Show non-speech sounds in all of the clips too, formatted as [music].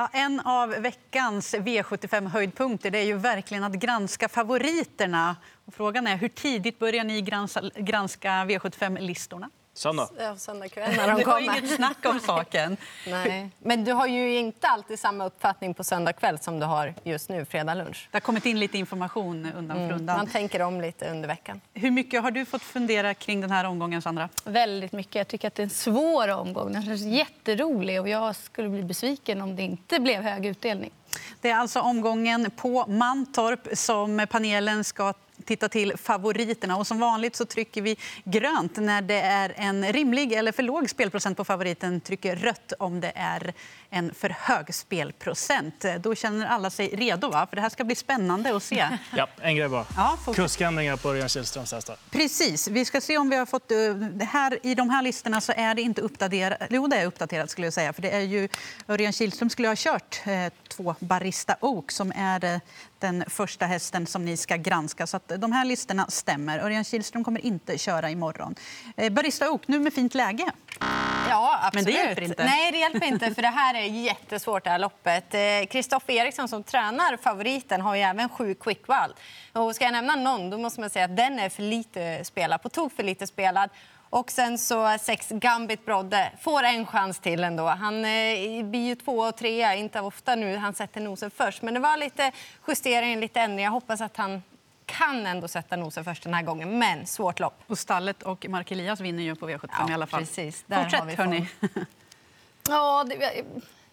Ja, en av veckans V75-höjdpunkter är ju verkligen att granska favoriterna. Och frågan är hur tidigt börjar ni granska, granska V75-listorna? Söndag. Ja, söndag kväll när [laughs] de Det var kommer. inget snack om saken. [laughs] Nej. Men du har ju inte alltid samma uppfattning på söndag kväll som du har just nu, fredag lunch. Det har kommit in lite information undan för undan. Man tänker om lite under veckan. Hur mycket har du fått fundera kring den här omgången, Sandra? Väldigt mycket. Jag tycker att det är en svår omgång. Den känns jätterolig och jag skulle bli besviken om det inte blev hög utdelning. Det är alltså omgången på Mantorp som panelen ska titta till favoriterna. Och som vanligt så trycker vi grönt när det är en rimlig eller för låg spelprocent på favoriten. Trycker rött om det är en för hög spelprocent. Då känner alla sig redo, va? för det här ska bli spännande att se. [laughs] Ja, en grej bara. Ja. Kuskändringar på Örjan Kihlströms hästar. Precis. Vi ska se om vi har fått... eh, här, I de här listorna så är det inte uppdaterat. Jo, det är uppdaterat. skulle jag säga. För det är ju Örjan Kihlström skulle ha kört eh, två Barista Oak som är eh, den första hästen som ni ska granska. Så att de här listorna stämmer. Örjan Kihlström kommer inte köra imorgon. Eh, Barista Oak, nu med fint läge. Ja, absolut. Men det hjälper inte. Nej, det hjälper inte. för Det här är jättesvårt, det här loppet. Kristoffer Eriksson, som tränar favoriten, har ju även sju quickvall. Och ska jag nämna någon, då måste man säga att den är för lite spelad. På tok för lite spelad. Och sen så sex Gambit Brodde får en chans till ändå. Han eh, blir ju två och trea, inte ofta nu han sätter nosen först. Men det var lite justering, lite ändring. Jag hoppas att han kan ändå sätta nosen först den här gången. Men svårt lopp. Och Stallet och Mark Elias vinner ju på V75 i alla fall. precis. Där Fortsätt, har vi hörni. [laughs] Ja, det,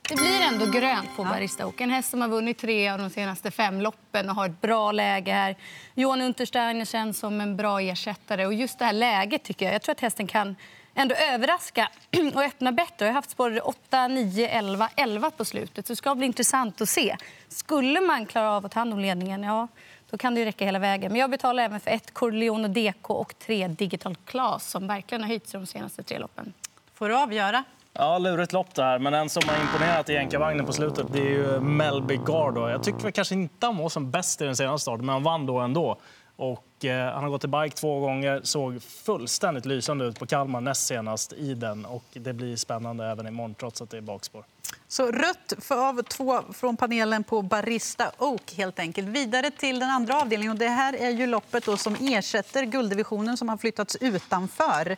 det blir ändå grönt på Barista Oak. En häst som har vunnit tre av de senaste fem loppen och har ett bra läge här. Johan Untersteiner känns som en bra ersättare. Och just det här läget tycker jag. Jag tror att hästen kan ändå överraska [clears throat] och öppna bättre. Jag har haft spår 8, 9, 11, 11 på slutet. Så det ska bli intressant att se. Skulle man klara av att ta hand om ledningen, ja, då kan det ju räcka hela vägen. Men jag betalar även för ett Corleone DK och tre Digital Class som verkligen har höjt sig de senaste tre loppen. Får du avgöra. Ja, lurigt lopp det här. Men en som har imponerat i jänkarvagnen på slutet det är ju Melby Gardo. Jag tycker kanske inte han var som bäst i den senaste starten, men han vann då ändå. Och, eh, han har gått i bike två gånger, såg fullständigt lysande ut på Kalmar näst senast i den. Och det blir spännande även imorgon trots att det är bakspår. Så rött för av två från panelen på Barista Oak. helt enkelt. Vidare till den andra avdelningen. Och det här är ju loppet då som ersätter gulddivisionen som har flyttats utanför.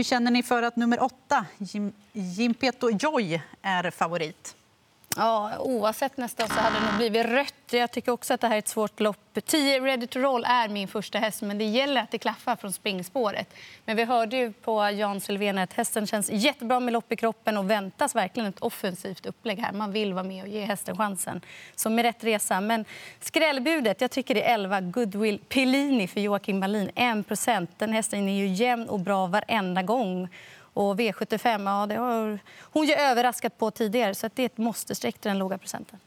Hur känner ni för att nummer åtta, Jim, Jimpeto Joy, är favorit? Ja, oavsett nästan så hade det nog blivit rött. Jag tycker också att det här är ett svårt lopp. 10 Ready to Roll är min första häst, men det gäller att det klaffar från springspåret. Men vi hörde ju på Jan Sylvén att hästen känns jättebra med lopp i kroppen och väntas verkligen ett offensivt upplägg här. Man vill vara med och ge hästen chansen. Så med rätt resa. Men skrällbudet, jag tycker det är 11 Goodwill Pellini för Joakim Wallin. 1 Den hästen är ju jämn och bra varenda gång. Och V75, ja, det har hon ju överraskat på tidigare. Så att det är ett måste-streck till den låga procenten.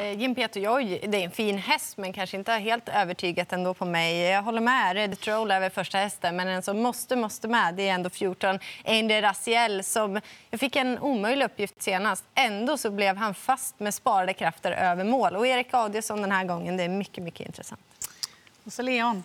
Eh, Jim Peter Joy, det är en fin häst, men kanske inte helt övertygat ändå på mig. Jag håller med. Red Troll är väl första hästen, men en som måste, måste med det är ändå 14 Einder Raziel. Som, jag fick en omöjlig uppgift senast. Ändå så blev han fast med sparade krafter över mål. Och Erik Adielsson den här gången, det är mycket, mycket intressant. Och så Leon.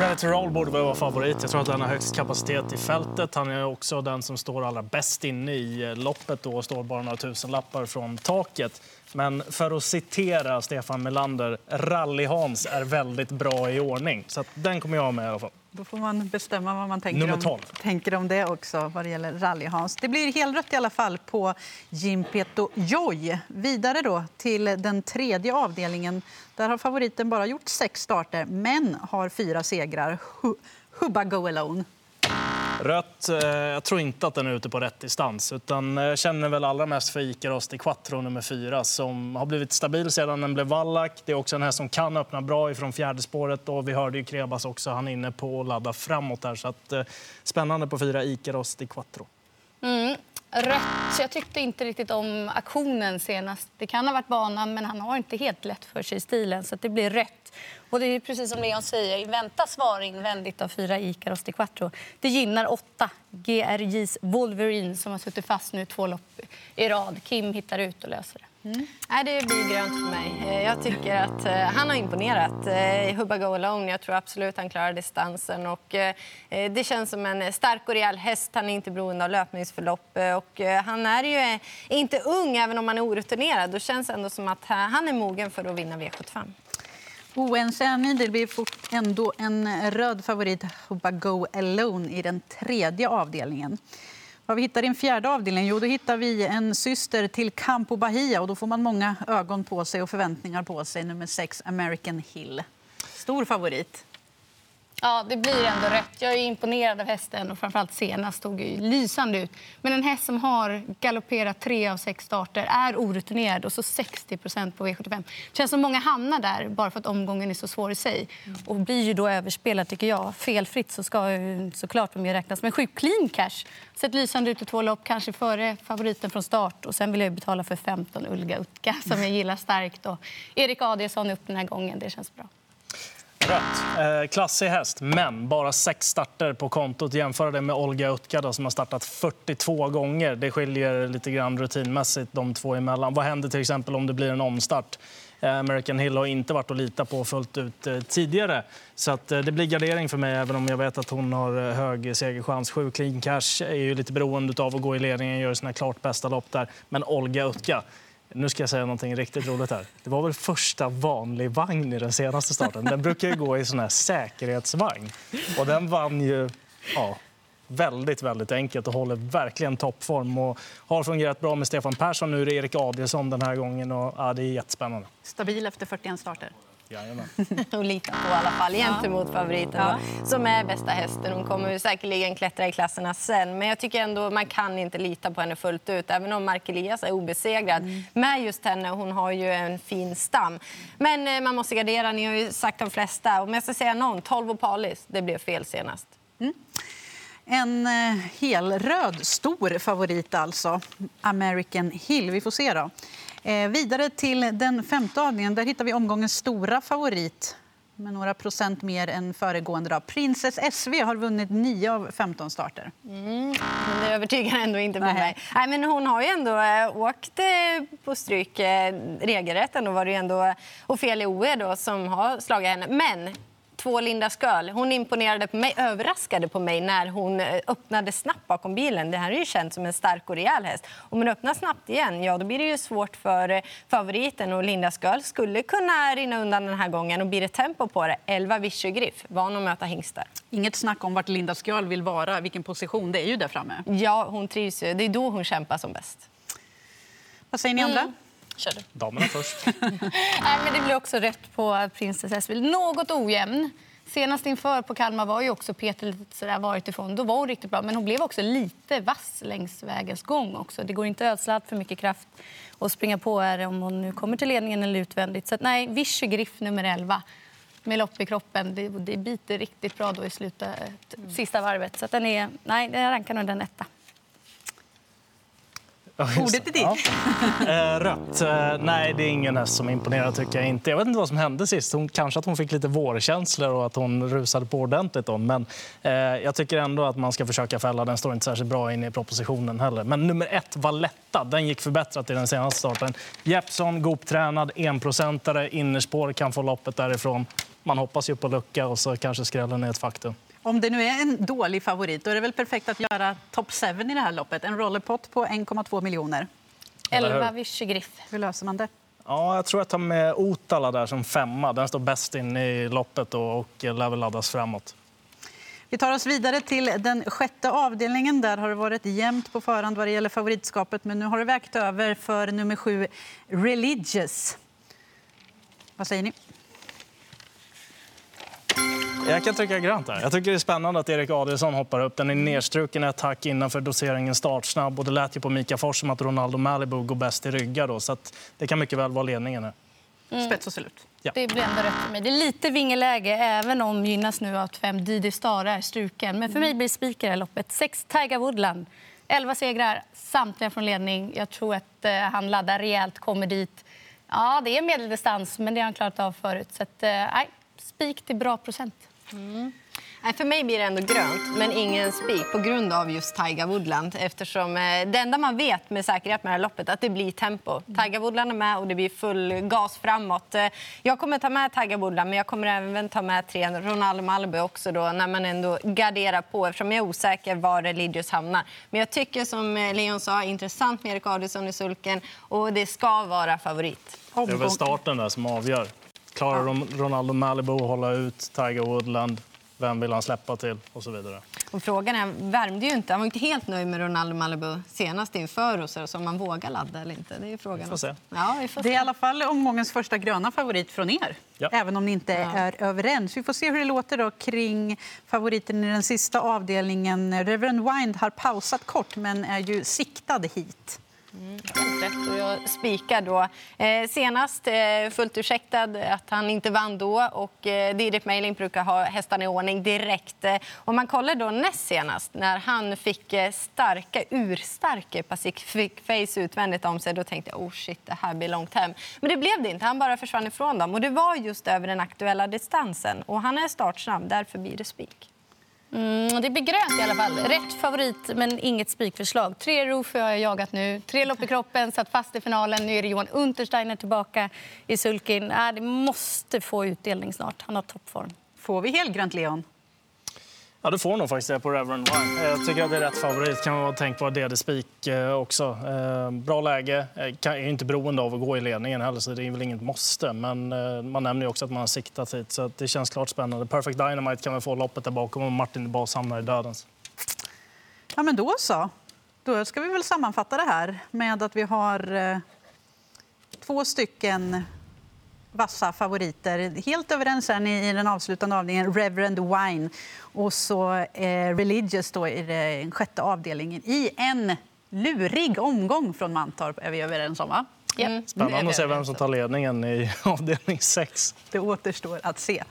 Ready to Roll borde vara favorit. Jag tror att han har högst kapacitet i fältet. Han är också den som står allra bäst inne i eh, loppet loppet och står bara några tusen lappar från taket. Men för att citera Stefan Melander, Rally-Hans är väldigt bra i ordning. Så att den kommer jag ha med i alla fall. Då får man bestämma vad man tänker, om, 12. tänker om det också vad det gäller rally-Hans. Det blir helrött i alla fall på Jimpeto Joy. Vidare då till den tredje avdelningen. Där har favoriten bara gjort sex starter, men har fyra segrar. Hu- Hubba Go Alone. Rött, eh, jag tror inte att den är ute på rätt distans. Utan eh, jag känner väl allra mest för Ikaros di Quattro nummer fyra som har blivit stabil sedan den blev vallack. Det är också en häst som kan öppna bra ifrån fjärde spåret. Och vi hörde ju Krebas också, han är inne på att ladda framåt där. Så att, eh, spännande på fyra Ikaros di Quattro. Mm. Rött. Jag tyckte inte riktigt om aktionen senast. Det kan ha varit banan, men han har inte helt lätt för sig i stilen. Så att det blir rött. Och det är precis som Leon säger, vänta svar invändigt av fyra Icaros di Quattro. Det gynnar åtta GRJs Wolverine som har suttit fast nu två lopp i rad. Kim hittar ut och löser det. Mm. Nej, det blir grönt för mig. Eh, jag tycker att eh, han har imponerat. Eh, Hubba Go Alone, jag tror absolut han klarar distansen. Och, eh, eh det känns som en stark och rejäl häst. Han är inte beroende av löpningsförlopp. Eh, och, han är ju inte ung, även om han är orutinerad. Det känns ändå som att han är mogen för att vinna V75. Oense är ni. Det blir ändå en röd favorit, Hubba Go Alone, i den tredje avdelningen. Vad vi hittar i en fjärde avdelning? Jo, då hittar vi en syster till Campo Bahia och då får man många ögon på sig och förväntningar på sig. Nummer sex, American Hill. Stor favorit. Ja, det blir ändå rätt. Jag är imponerad av hästen och framförallt senast stod ju lysande ut. Men en häst som har galopperat tre av sex starter är orutinerad och så 60% på V75. Det känns som många hamnar där bara för att omgången är så svår i sig och blir ju då överspelad tycker jag. Felfritt så ska ju såklart de räknas. Men sjuk clean cash. Sett lysande ut i två lopp, kanske före favoriten från start. Och sen vill jag betala för 15 Ulga Utka som jag gillar starkt. Och Erik Adielsson upp den här gången. Det känns bra. Rött. Eh, klassig häst, men bara sex starter på kontot. Jämför det med Olga Utka som har startat 42 gånger. Det skiljer lite grann rutinmässigt de två emellan. Vad händer till exempel om det blir en omstart? Eh, American Hill har inte varit att lita på fullt ut eh, tidigare. Så att, eh, det blir gardering för mig, även om jag vet att hon har eh, hög segerchans. Sju clean cash är ju lite beroende av att gå i ledningen och göra sina klart bästa lopp där. Men Olga Utka, nu ska jag säga någonting riktigt roligt här. Det var väl första vanlig vagn i den senaste starten. Den brukar ju gå i sån här säkerhetsvagn. Och den vann ju ja, väldigt, väldigt enkelt och håller verkligen toppform. Och har fungerat bra med Stefan Persson. Nu är det Erik Adielsson den här gången. Och, ja, det är jättespännande. Stabil efter 41 starter. Jajamän. [laughs] och lita på i alla fall gentemot favoriten ja. som är bästa hästen. Hon kommer säkerligen klättra i klasserna sen. Men jag tycker ändå man kan inte lita på henne fullt ut. Även om Mark Elias är obesegrad mm. med just henne. Hon har ju en fin stam. Men eh, man måste gardera. Ni har ju sagt de flesta. Om jag ska säga någon, 12 Opalis. Det blev fel senast. Mm. En eh, helröd, stor favorit alltså. American Hill. Vi får se då. Eh, vidare till den femte avdelningen. Där hittar vi omgångens stora favorit med några procent mer än föregående. Dag. Princess SV har vunnit 9 av 15 starter. Mm, det övertygar ändå inte på mig. Nej, men hon har ju ändå äh, åkt äh, på stryk äh, regelrätt. Ändå var det ju ändå Ofelia Oe då, som har slagit henne. Men två Linda Sköl. Hon imponerade på mig, överraskade på mig när hon eh, öppnade snabbt bakom bilen. Det här är ju känt som en stark och rejäl häst. Om hon öppnar snabbt igen, ja, då blir det ju svårt för eh, favoriten. Och Linda Sköl skulle kunna rinna undan den här gången. Och blir det tempo på det, 11 Vichy Griff, van att möta hingstar. Inget snack om vart Linda Sköl vill vara, vilken position. Det är ju där framme. Ja, hon trivs ju. Det är då hon kämpar som bäst. Vad säger ni andra? Mm. Kör du. Damerna först. [laughs] Nej, men det blir också rätt på Princess Esvild. Något ojämn. Senast inför på Kalmar var ju också Peter lite sådär varit ifrån. Då var hon riktigt bra, men hon blev också lite vass längs vägens gång också. Det går inte att ödsla för mycket kraft och springa på är om hon nu kommer till ledningen eller utvändigt. Så att, nej, Vichy Griff nummer 11 med lopp i kroppen. Det, det biter riktigt bra då i slutet, sista varvet. Så att den är, nej, jag rankar nog den etta. Ordet är ditt. Ja. Eh, rött. Eh, nej, det är ingen häst som imponerar. tycker Jag inte. Jag vet inte vad som hände sist. Hon, kanske att hon fick lite vårkänslor och att hon rusade på ordentligt. Då. Men eh, jag tycker ändå att man ska försöka fälla. Den står inte särskilt bra inne i propositionen heller. Men nummer ett, Valletta, den gick förbättrat i den senaste starten. Jeppsson, Goop-tränad, enprocentare, innerspår, kan få loppet därifrån. Man hoppas ju på lucka och så kanske skrällen är ett faktum. Om det nu är en dålig favorit, då är det väl perfekt att göra top 7 i det här loppet. En rollerpott på 1,2 miljoner. 11 Vichy Hur löser man det? Ja, jag tror jag tar med Otala där som femma. Den står bäst in i loppet och, och lär väl laddas framåt. Vi tar oss vidare till den sjätte avdelningen. Där har det varit jämnt på förhand vad det gäller favoritskapet. Men nu har det vägt över för nummer sju, Religious. Vad säger ni? Jag kan trycka grönt där. Jag tycker det är spännande att Erik Adielsson hoppar upp. Den är nedstruken ett hack innanför doseringen startsnabb. Och det lät ju på Mika Fors som att Ronaldo Malibu går bäst i ryggar. Då, så det kan mycket väl vara ledningen nu. Mm. Spets och slut. Ja. Det blir ändå rätt för mig. Det är lite vingeläge, även om gynnas nu av att fem Didi Star är struken. Men för mig blir spiker i loppet. Sex Tiger Woodland. Elva segrar, samtliga från ledning. Jag tror att eh, han laddar rejält, kommer dit. Ja, det är medeldistans, men det har han klarat av förut. Så att, eh, spik till bra procent. Mm. Nej, För mig blir det ändå grönt, men ingen spik på grund av just Tiger Woodland. Eftersom eh, det enda man vet med säkerhet med det här loppet är att det blir tempo. Tiger Woodland är med och det blir full gas framåt. Eh, Jag kommer ta med Tiger Woodland, men jag kommer även ta med tre Ronald Malmö också då, när man ändå garderar på eftersom jag är osäker var Religious hamnar. Men jag tycker som eh, Leon sa, intressant med Erik Adielsson i sulken och det ska vara favorit. Det är väl starten där som avgör. Klarar Ron- Ronaldo Malibu att hålla ut Tiger Woodland? Vem vill han släppa till? Och så vidare. Och frågan är, värmde ju inte. Han var inte helt nöjd med Ronaldo Malibu senast inför och så, så om man vågar ladda eller inte. Det är frågan. Vi får se. Ja, vi får Det är i se. alla fall omgångens första gröna favorit från er. Ja. Även om ni inte är överens. Vi får se hur det låter då kring favoriten i den sista avdelningen. Reverend Wind har pausat kort, men är ju siktad hit. Mm, Helt rätt. Och jag spikar då. Eh, senast, eh, fullt ursäktad att han inte vann då. Och eh, Didrik Meiling brukar ha hästarna i ordning direkt. Eh, om man kollar då näst senast, när han fick eh, starka, urstarka Pacific Face utvändigt om sig, då tänkte jag oh shit, det här blir långt hem. Men det blev det inte. Han bara försvann ifrån dem. Och det var just över den aktuella distansen. Och han är startsnabb, därför blir det spik. Mm, det blir grönt i alla fall. Rätt favorit, men inget spikförslag. Tre Roofer har jag jagat nu. Tre lopp i kroppen, satt fast i finalen. Nu är det Johan Untersteiner tillbaka i sulkin. Äh, det måste få utdelning snart. Han har toppform. Får vi helgrönt, Leon? Ja, du får nog faktiskt det på Reverend Wine. Jag tycker att det är rätt favorit. Kan vara tänkt på DD Spik eh, också. Eh, bra läge. Eh, Är inte beroende av att gå i ledningen heller, så det är väl inget måste. Men eh, man nämner ju också att man har siktat hit, så det känns klart spännande. Perfect Dynamite kan väl få loppet där bakom om Martin Bas hamnar i dödens. Ja, men då så. Då ska vi väl sammanfatta det här med att vi har två stycken vassa favoriter. Helt överens är ni i den avslutande avdelningen, Reverend Wine. Och så eh, Religious då i den sjätte avdelningen i en lurig omgång från Mantorp, är vi överens om, va? Mm. Spännande att se vem som tar ledningen i [laughs] avdelning 6. Det återstår att se.